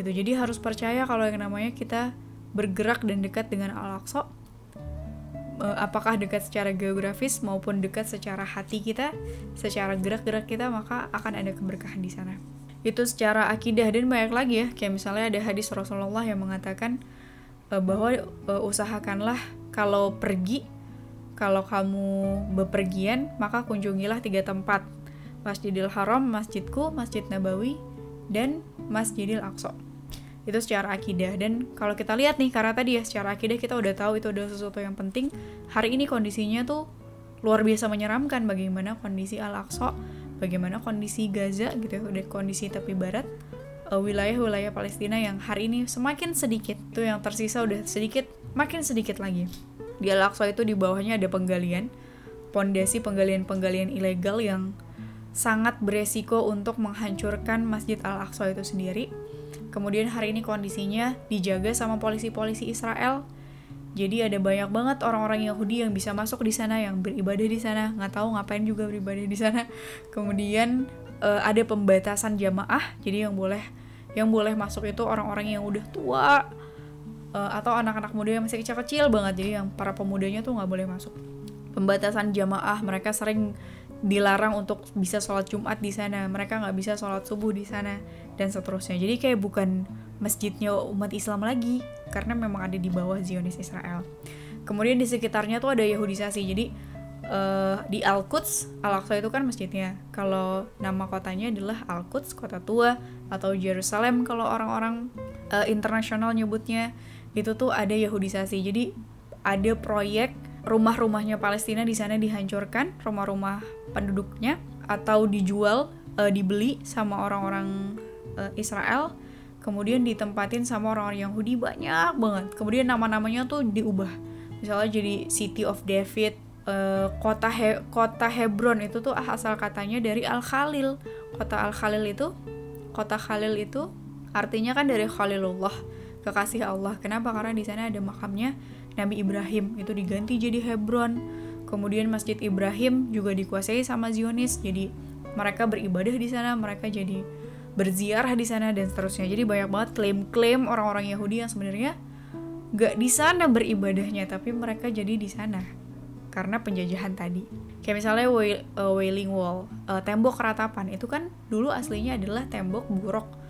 Gitu. Jadi harus percaya kalau yang namanya kita bergerak dan dekat dengan Al-Aqsa eh, apakah dekat secara geografis maupun dekat secara hati kita, secara gerak-gerak kita maka akan ada keberkahan di sana itu secara akidah dan banyak lagi ya kayak misalnya ada hadis Rasulullah yang mengatakan uh, bahwa uh, usahakanlah kalau pergi kalau kamu bepergian maka kunjungilah tiga tempat Masjidil Haram, Masjidku, Masjid Nabawi, dan Masjidil Aqsa. Itu secara akidah dan kalau kita lihat nih karena tadi ya secara akidah kita udah tahu itu adalah sesuatu yang penting. Hari ini kondisinya tuh luar biasa menyeramkan bagaimana kondisi Al-Aqsa bagaimana kondisi Gaza gitu ya, udah kondisi tepi barat eh, wilayah-wilayah Palestina yang hari ini semakin sedikit tuh yang tersisa udah sedikit makin sedikit lagi di Al-Aqsa itu di bawahnya ada penggalian pondasi penggalian-penggalian ilegal yang sangat beresiko untuk menghancurkan Masjid Al-Aqsa itu sendiri kemudian hari ini kondisinya dijaga sama polisi-polisi Israel jadi ada banyak banget orang-orang Yahudi yang bisa masuk di sana, yang beribadah di sana, nggak tahu ngapain juga beribadah di sana. Kemudian uh, ada pembatasan jamaah, jadi yang boleh yang boleh masuk itu orang-orang yang udah tua uh, atau anak-anak muda yang masih kecil-kecil banget. Jadi yang para pemudanya tuh nggak boleh masuk. Pembatasan jamaah, mereka sering dilarang untuk bisa sholat Jumat di sana. Mereka nggak bisa sholat subuh di sana dan seterusnya. Jadi kayak bukan masjidnya umat Islam lagi karena memang ada di bawah Zionis Israel. Kemudian di sekitarnya tuh ada Yahudisasi. Jadi uh, di Al-Quds, Al-Aqsa itu kan masjidnya. Kalau nama kotanya adalah Al-Quds, kota tua atau Jerusalem kalau orang-orang uh, internasional nyebutnya. Itu tuh ada Yahudisasi. Jadi ada proyek rumah-rumahnya Palestina di sana dihancurkan, rumah-rumah penduduknya atau dijual uh, dibeli sama orang-orang uh, Israel. Kemudian ditempatin sama orang-orang Yahudi. Banyak banget. Kemudian nama-namanya tuh diubah. Misalnya jadi City of David uh, kota He kota Hebron. Itu tuh asal katanya dari Al Khalil kota Al Khalil itu kota Khalil itu artinya kan dari Khalilullah kekasih Allah. Kenapa? Karena di sana ada makamnya Nabi Ibrahim. Itu diganti jadi Hebron. Kemudian Masjid Ibrahim juga dikuasai sama Zionis. Jadi mereka beribadah di sana mereka jadi berziarah di sana dan seterusnya. Jadi banyak banget klaim-klaim orang-orang Yahudi yang sebenarnya gak di sana beribadahnya, tapi mereka jadi di sana karena penjajahan tadi. Kayak misalnya uh, Wailing Wall, uh, tembok ratapan. Itu kan dulu aslinya adalah tembok buruk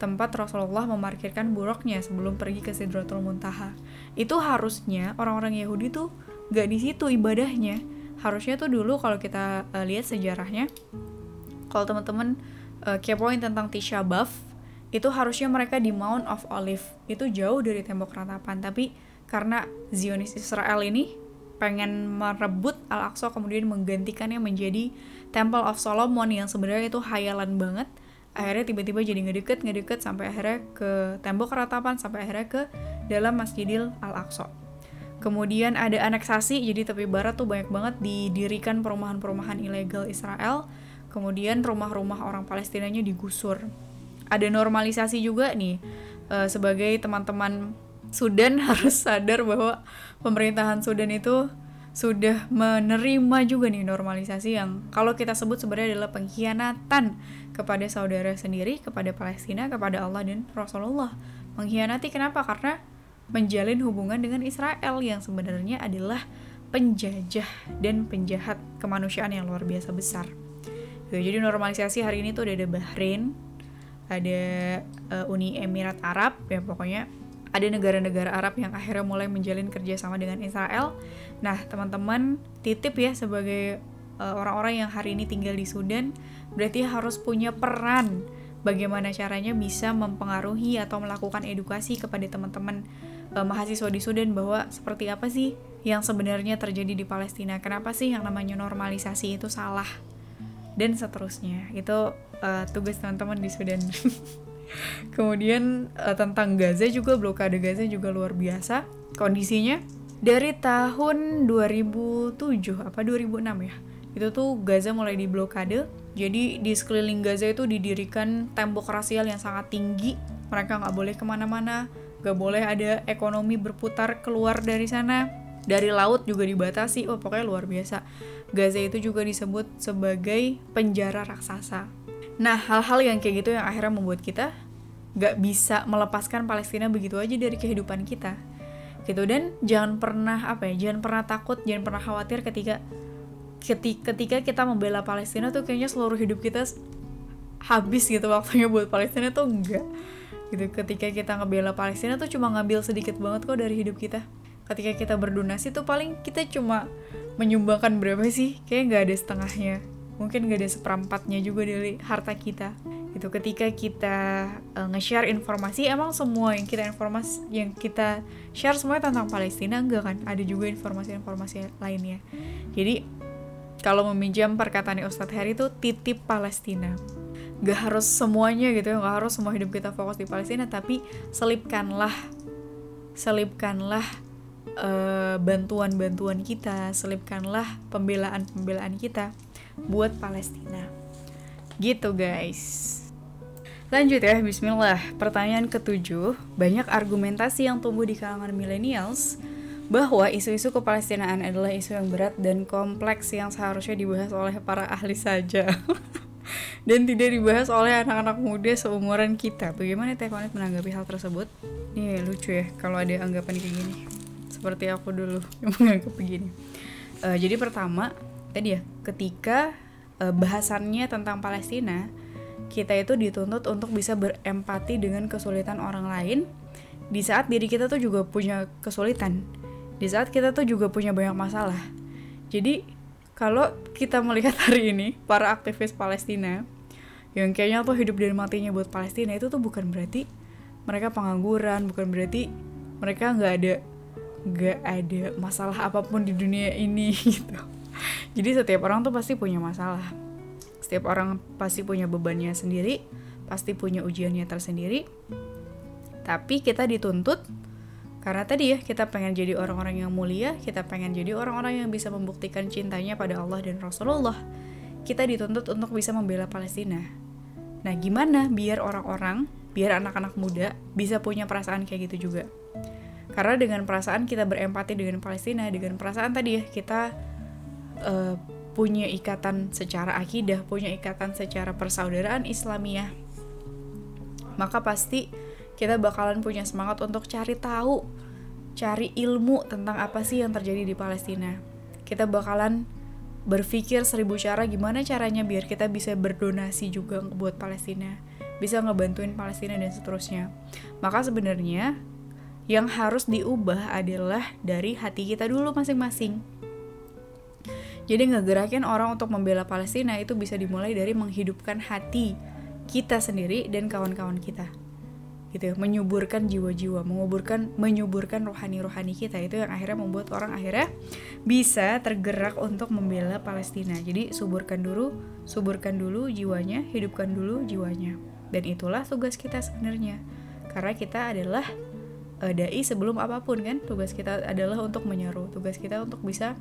tempat Rasulullah memarkirkan buruknya sebelum pergi ke Sidratul Muntaha. Itu harusnya orang-orang Yahudi tuh gak di situ ibadahnya. Harusnya tuh dulu kalau kita uh, lihat sejarahnya, kalau teman-teman uh, kepoin tentang Tisha B'Av itu harusnya mereka di Mount of Olive itu jauh dari tembok ratapan tapi karena Zionis Israel ini pengen merebut Al-Aqsa kemudian menggantikannya menjadi Temple of Solomon yang sebenarnya itu hayalan banget akhirnya tiba-tiba jadi ngedeket ngedeket sampai akhirnya ke tembok ratapan sampai akhirnya ke dalam Masjidil Al-Aqsa. Kemudian ada aneksasi jadi tepi barat tuh banyak banget didirikan perumahan-perumahan ilegal Israel. Kemudian rumah-rumah orang Palestinanya digusur. Ada normalisasi juga nih uh, sebagai teman-teman Sudan harus sadar bahwa pemerintahan Sudan itu sudah menerima juga nih normalisasi yang kalau kita sebut sebenarnya adalah pengkhianatan kepada saudara sendiri, kepada Palestina, kepada Allah dan Rasulullah. Mengkhianati kenapa? Karena menjalin hubungan dengan Israel yang sebenarnya adalah penjajah dan penjahat kemanusiaan yang luar biasa besar. Gitu. Jadi normalisasi hari ini tuh udah ada Bahrain, ada uh, Uni Emirat Arab, ya pokoknya ada negara-negara Arab yang akhirnya mulai menjalin kerjasama dengan Israel. Nah, teman-teman titip ya sebagai orang-orang yang hari ini tinggal di Sudan, berarti harus punya peran bagaimana caranya bisa mempengaruhi atau melakukan edukasi kepada teman-teman uh, mahasiswa di Sudan bahwa seperti apa sih yang sebenarnya terjadi di Palestina. Kenapa sih yang namanya normalisasi itu salah? dan seterusnya itu uh, tugas teman-teman di Sudan kemudian uh, tentang Gaza juga blokade Gaza juga luar biasa kondisinya dari tahun 2007 apa 2006 ya itu tuh Gaza mulai diblokade. Jadi di sekeliling Gaza itu didirikan tembok rasial yang sangat tinggi. Mereka nggak boleh ke mana-mana. Nggak boleh ada ekonomi berputar keluar dari sana. Dari laut juga dibatasi. Oh pokoknya luar biasa. Gaza itu juga disebut sebagai penjara raksasa. Nah hal-hal yang kayak gitu yang akhirnya membuat kita gak bisa melepaskan Palestina begitu aja dari kehidupan kita. Gitu. Dan jangan pernah apa ya jangan pernah takut jangan pernah khawatir ketika ketika kita membela Palestina tuh kayaknya seluruh hidup kita habis gitu waktunya buat Palestina tuh enggak. Gitu ketika kita ngebela Palestina tuh cuma ngambil sedikit banget kok dari hidup kita. Ketika kita berdonasi tuh paling kita cuma menyumbangkan berapa sih? Kayak nggak ada setengahnya. Mungkin nggak ada seperempatnya juga dari harta kita. Itu ketika kita uh, nge-share informasi emang semua yang kita informasi yang kita share semuanya tentang Palestina enggak kan? Ada juga informasi-informasi lainnya. Jadi kalau meminjam perkataan Ustadz Heri itu titip Palestina gak harus semuanya gitu ya gak harus semua hidup kita fokus di Palestina tapi selipkanlah selipkanlah eh, bantuan-bantuan kita, selipkanlah pembelaan-pembelaan kita buat Palestina. Gitu guys. Lanjut ya, bismillah. Pertanyaan ketujuh, banyak argumentasi yang tumbuh di kalangan millennials bahwa isu-isu kepalestinaan adalah isu yang berat dan kompleks yang seharusnya dibahas oleh para ahli saja. dan tidak dibahas oleh anak-anak muda seumuran kita. Bagaimana Teh menanggapi hal tersebut? Nih lucu ya kalau ada anggapan kayak gini seperti aku dulu yang menganggap begini. Uh, jadi pertama tadi ya ketika uh, bahasannya tentang Palestina kita itu dituntut untuk bisa berempati dengan kesulitan orang lain di saat diri kita tuh juga punya kesulitan di saat kita tuh juga punya banyak masalah. Jadi kalau kita melihat hari ini para aktivis Palestina yang kayaknya tuh hidup dan matinya buat Palestina itu tuh bukan berarti mereka pengangguran bukan berarti mereka nggak ada gak ada masalah apa pun di dunia ini gitu. Jadi setiap orang tuh pasti punya masalah. Setiap orang pasti punya bebannya sendiri pasti punya ujiannya tersendiri. Tapi kita dituntut karena tadi ya kita pengen jadi orang-orang yang mulia kita pengen jadi orang-orang yang bisa membuktikan cintanya pada Allah dan Rasulullah. Kita dituntut untuk bisa membela Palestina. Nah gimana biar orang-orang biar anak-anak muda bisa punya perasaan kayak gitu juga? Karena dengan perasaan kita berempati dengan Palestina dengan perasaan tadi ya kita uh, punya ikatan secara akidah punya ikatan secara persaudaraan Islamiyah maka pasti kita bakalan punya semangat untuk cari tahu, cari ilmu tentang apa sih yang terjadi di Palestina. Kita bakalan berpikir seribu cara gimana caranya biar kita bisa berdonasi juga buat Palestina, bisa ngebantuin Palestina dan seterusnya. Maka sebenarnya yang harus diubah adalah dari hati kita dulu masing-masing. Jadi ngegerakin orang untuk membela Palestina itu bisa dimulai dari menghidupkan hati kita sendiri dan kawan-kawan kita gitu ya menyuburkan jiwa-jiwa menguburkan menyuburkan rohani-rohani kita. Itu yang akhirnya membuat orang akhirnya bisa tergerak untuk membela Palestina. Jadi suburkan dulu suburkan dulu jiwanya hidupkan dulu jiwanya. Dan itulah tugas kita sebenarnya. Karena kita adalah uh, dai sebelum apa pun kan? Tugas kita adalah untuk menyeru. Tugas kita untuk bisa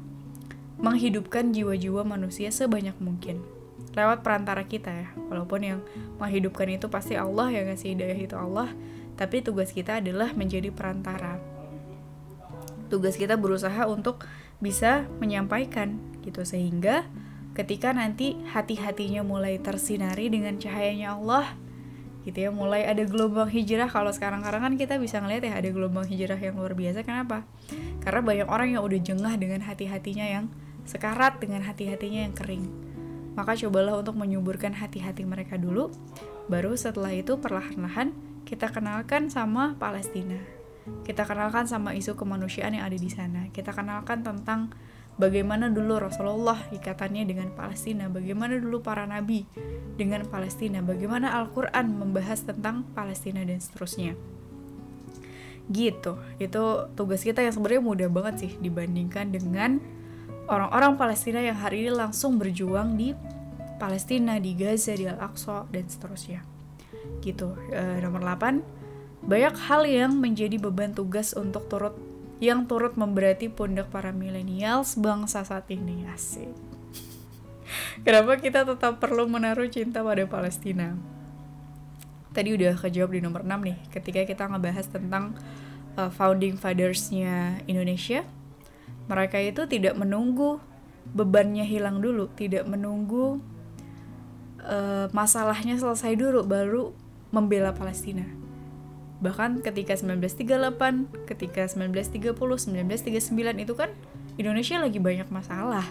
menghidupkan jiwa-jiwa manusia sebanyak mungkin lewat perantara kita ya. Walaupun yang menghidupkan itu pasti Allah yang ngasih hidayah itu Allah tapi tugas kita adalah menjadi perantara. Tugas kita berusaha untuk bisa menyampaikan gitu sehingga ketika nanti hati-hatinya mulai tersinari dengan cahayanya Allah gitu ya mulai ada gelombang hijrah. Kalau sekarang-sekarang kan kita bisa ngeliat ya ada gelombang hijrah yang luar biasa. Kenapa? Karena banyak orang yang udah jengah dengan hati-hatinya yang sekarat dengan hati-hatinya yang kering maka cobalah untuk menyuburkan hati-hati mereka dulu, baru setelah itu perlahan-lahan kita kenalkan sama Palestina. Kita kenalkan sama isu kemanusiaan yang ada di sana. Kita kenalkan tentang bagaimana dulu Rasulullah ikatannya dengan Palestina, bagaimana dulu para nabi dengan Palestina, bagaimana Al-Qur'an membahas tentang Palestina dan seterusnya. Gitu. Itu tugas kita yang sebenarnya mudah banget sih dibandingkan dengan orang-orang Palestina yang hari ini langsung berjuang di Palestina, di Gaza, di Al-Aqsa, dan seterusnya. Gitu. E, nomor 8, banyak hal yang menjadi beban tugas untuk turut yang turut memberati pundak para milenials bangsa saat ini asik. Kenapa kita tetap perlu menaruh cinta pada Palestina? Tadi udah kejawab di nomor 6 nih, ketika kita ngebahas tentang uh, founding fathers-nya Indonesia, mereka itu tidak menunggu bebannya hilang dulu, tidak menunggu uh, masalahnya selesai dulu baru membela Palestina. Bahkan ketika 1938, ketika 1930, 1939 itu kan Indonesia lagi banyak masalah.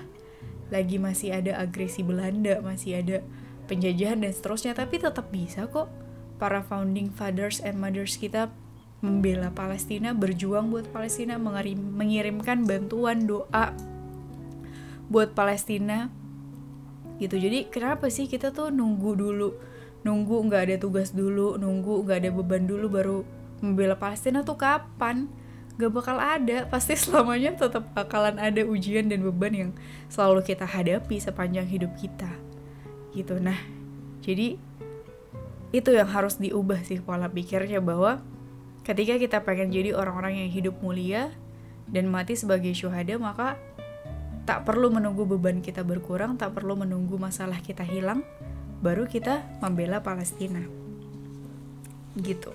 Lagi masih ada agresi Belanda, masih ada penjajahan dan seterusnya, tapi tetap bisa kok para founding fathers and mothers kita membela Palestina, berjuang buat Palestina, mengirim, mengirimkan bantuan doa buat Palestina gitu. Jadi kenapa sih kita tuh nunggu dulu, nunggu nggak ada tugas dulu, nunggu nggak ada beban dulu baru membela Palestina tuh kapan? Gak bakal ada, pasti selamanya tetap bakalan ada ujian dan beban yang selalu kita hadapi sepanjang hidup kita. Gitu, nah jadi itu yang harus diubah sih pola pikirnya bahwa Ketika kita pengen jadi orang-orang yang hidup mulia dan mati sebagai syuhada, maka tak perlu menunggu beban kita berkurang, tak perlu menunggu masalah kita hilang, baru kita membela Palestina. Gitu.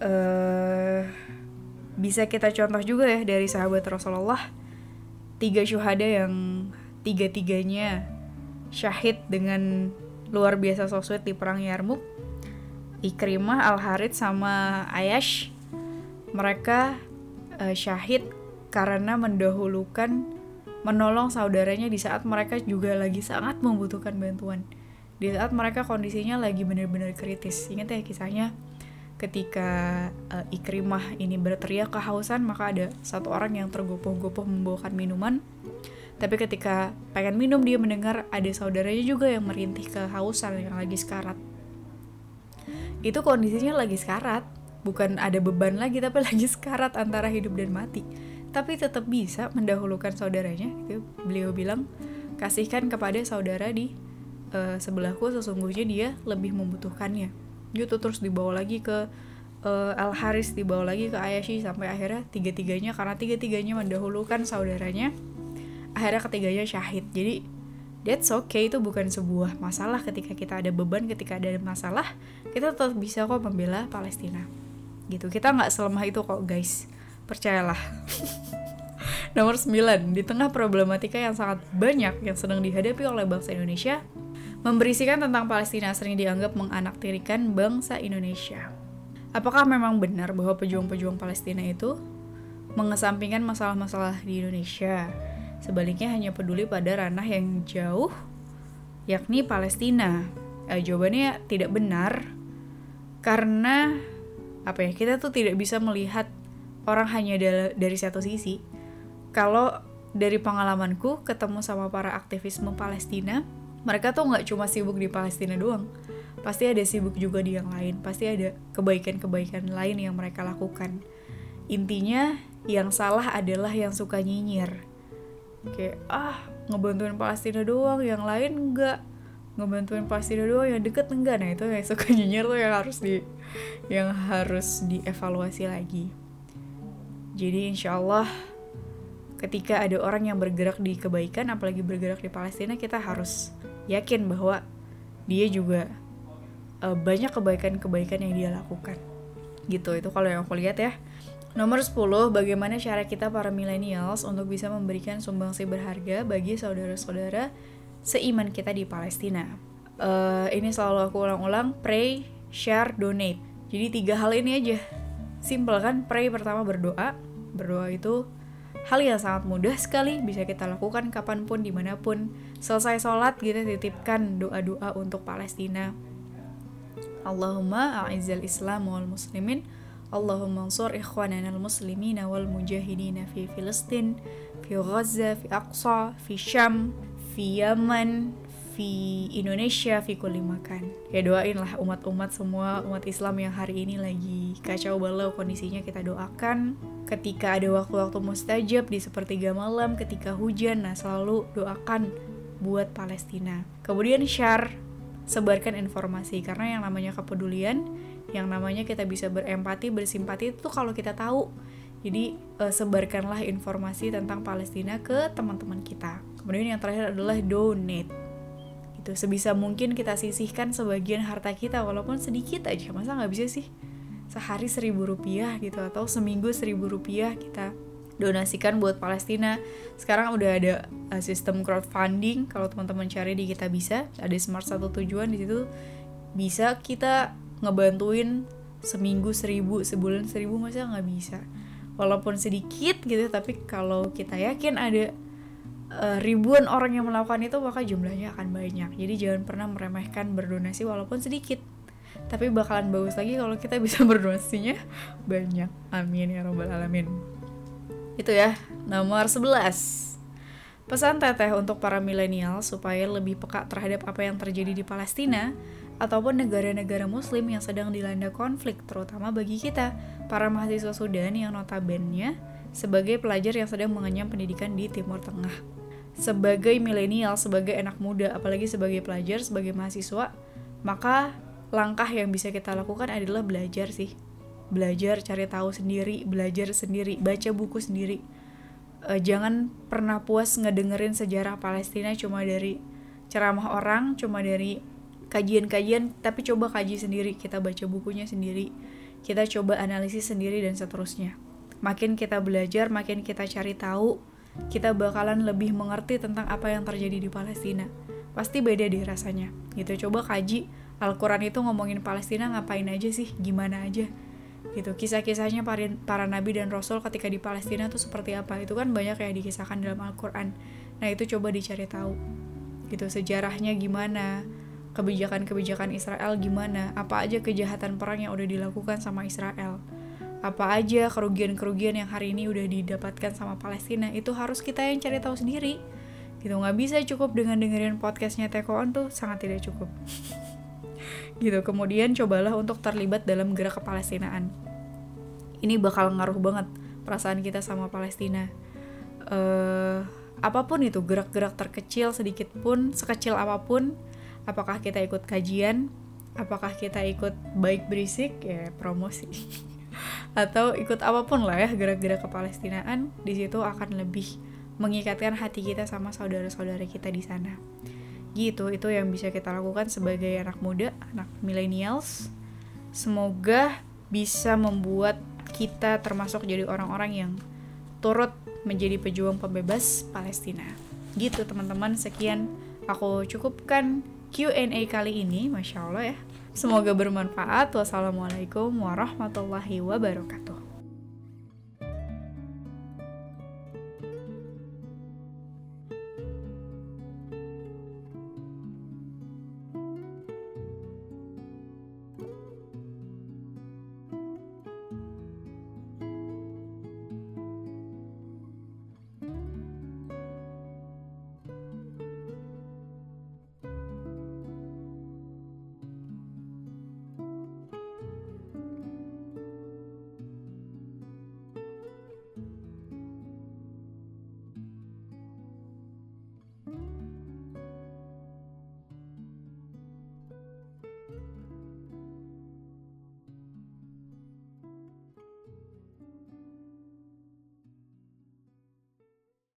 Uh, bisa kita contoh juga ya dari sahabat Rasulullah tiga syuhada yang tiga-tiganya syahid dengan luar biasa sosok di perang Yarmuk Ikrimah, Al Harith sama Ayash mereka uh, syahid karena mendahulukan menolong saudaranya di saat mereka juga lagi sangat membutuhkan bantuan. Di saat mereka kondisinya lagi benar-benar kritis. Ingat ya kisahnya ketika uh, Ikrimah ini berteriak kehausan maka ada satu orang yang tergopoh-gopoh membawakan minuman. Tapi ketika pengen minum dia mendengar ada saudaranya juga yang merintih kehausan yang lagi sekarat itu kondisinya lagi sekarat. Bukan ada beban lagi tapi lagi sekarat antara hidup dan mati. Tapi tetap bisa mendahulukan saudaranya. Gitu beliau bilang kasihkan kepada saudara di uh, sebelahku sesungguhnya dia lebih membutuhkannya. Gitu terus dibawa lagi ke uh, Al Haris dibawa lagi ke Ayashi sampai akhirnya tiga tiganya karena tiga tiganya mendahulukan saudaranya akhirnya ketiganya syahid. Jadi that's okay itu bukan sebuah masalah ketika kita ada beban ketika ada masalah kita tetap bisa kok membela Palestina. Gitu kita nggak selemah itu kok guys. Percayalah. Nomor 9 di tengah problematika yang sangat banyak yang sedang dihadapi oleh bangsa Indonesia memberisikan tentang Palestina sering dianggap menganaktirikan bangsa Indonesia. Apakah memang benar bahwa pejuang-pejuang Palestina itu mengesampingkan masalah-masalah di Indonesia Sebaliknya hanya peduli pada ranah yang jauh, yakni Palestina. Eh, jawabannya tidak benar, karena apa ya kita tuh tidak bisa melihat orang hanya dari satu sisi. Kalau dari pengalamanku ketemu sama para aktivisme Palestina, mereka tuh nggak cuma sibuk di Palestina doang. Pasti ada sibuk juga di yang lain, pasti ada kebaikan-kebaikan lain yang mereka lakukan. Intinya, yang salah adalah yang suka nyinyir kayak ah ngebantuin Palestina doang yang lain enggak. Ngebantuin Palestina doang yang deket enggak. Nah itu yang suka nyinyir tuh yang harus di yang harus dievaluasi lagi. Jadi insya Allah ketika ada orang yang bergerak di kebaikan apalagi bergerak di Palestina kita harus yakin bahwa dia juga uh, banyak kebaikan-kebaikan yang dia lakukan. Gitu itu kalau yang aku lihat ya Nomor 10, bagaimana cara kita para millennials untuk bisa memberikan sumbangsi berharga bagi saudara-saudara seiman kita di Palestina. Uh, ini selalu aku ulang-ulang, pray, share, donate. Jadi tiga hal ini aja. Simple kan? Pray pertama berdoa. Berdoa itu hal yang sangat mudah sekali, bisa kita lakukan kapan pun, di mana pun. Selesai sholat, kita titipkan doa-doa untuk Palestina. Allahumma a'izal islam wal muslimin Allahumma ansur ikhwanana al-muslimina wal mujahidina fi Filistin, fi Gaza, fi Aqsa, fi Syam, fi Yaman, fi Indonesia, fi kulli makan. Ya doainlah umat-umat semua umat Islam yang hari ini lagi kacau balau kondisinya kita doakan. Ketika ada waktu-waktu mustajab di sepertiga malam, ketika hujan, nah selalu doakan buat Palestina. Kemudian share, sebarkan informasi karena yang namanya kepedulian yang namanya kita bisa berempati, bersimpati itu kalau kita tahu. Jadi uh, sebarkanlah informasi tentang Palestina ke teman-teman kita. Kemudian yang terakhir adalah donate. Gitu, sebisa mungkin kita sisihkan sebagian harta kita walaupun sedikit aja. Masa nggak bisa sih? Sehari seribu rupiah gitu atau seminggu seribu rupiah kita donasikan buat Palestina. Sekarang udah ada uh, sistem crowdfunding kalau teman-teman cari di kita bisa ada smart satu tujuan di situ bisa kita ngebantuin seminggu seribu sebulan seribu masa nggak bisa? Walaupun sedikit gitu tapi kalau kita yakin ada uh, ribuan orang yang melakukan itu maka jumlahnya akan banyak. Jadi jangan pernah meremehkan berdonasi walaupun sedikit. Tapi bakalan bagus lagi kalau kita bisa berdonasinya banyak. Amin ya robbal alamin. Itu ya nomor 11 Pesan teteh untuk para milenial supaya lebih peka terhadap apa yang terjadi di Palestina ataupun negara-negara muslim yang sedang dilanda konflik, terutama bagi kita, para mahasiswa Sudan yang notabene sebagai pelajar yang sedang mengenyam pendidikan di Timur Tengah. Sebagai milenial, sebagai anak muda, apalagi sebagai pelajar, sebagai mahasiswa, maka langkah yang bisa kita lakukan adalah belajar sih. Belajar, cari tahu sendiri, belajar sendiri, baca buku sendiri. E, jangan pernah puas ngedengerin sejarah Palestina cuma dari ceramah orang, cuma dari kajian-kajian tapi coba kaji sendiri kita baca bukunya sendiri kita coba analisis sendiri dan seterusnya. Makin kita belajar makin kita cari tahu kita bakalan lebih mengerti tentang apa yang terjadi di Palestina. Pasti beda deh rasanya. Gitu coba kaji Al-Quran itu ngomongin Palestina ngapain aja sih? Gimana aja? Gitu kisah-kisahnya para, para nabi dan rasul ketika di Palestina tuh seperti apa? Itu kan banyak yang dikisahkan dalam Al-Quran. Nah itu coba dicari tahu. Gitu sejarahnya gimana kebijakan-kebijakan Israel gimana, apa aja kejahatan perang yang udah dilakukan sama Israel, apa aja kerugian-kerugian yang hari ini udah didapatkan sama Palestina, itu harus kita yang cari tahu sendiri. Gitu nggak bisa cukup dengan dengerin podcastnya Tekoon tuh sangat tidak cukup. gitu kemudian cobalah untuk terlibat dalam gerak kepalestinaan. Ini bakal ngaruh banget perasaan kita sama Palestina. Uh, apa pun itu gerak-gerak terkecil sedikit pun sekecil apa pun apakah kita ikut kajian? Apakah kita ikut baik berisik? Ya promosi. Atau ikut apa pun lah ya gerak-gerak kepalestinaan di situ akan lebih mengikatkan hati kita sama saudara-saudara kita di sana. Gitu itu yang bisa kita lakukan sebagai anak muda anak millennials. Semoga bisa membuat kita termasuk jadi orang-orang yang turut menjadi pejuang pembebas Palestina. Gitu teman-teman, sekian aku cukupkan Q&A kali ini, Masya Allah ya. Semoga bermanfaat. Wassalamualaikum warahmatullahi wabarakatuh.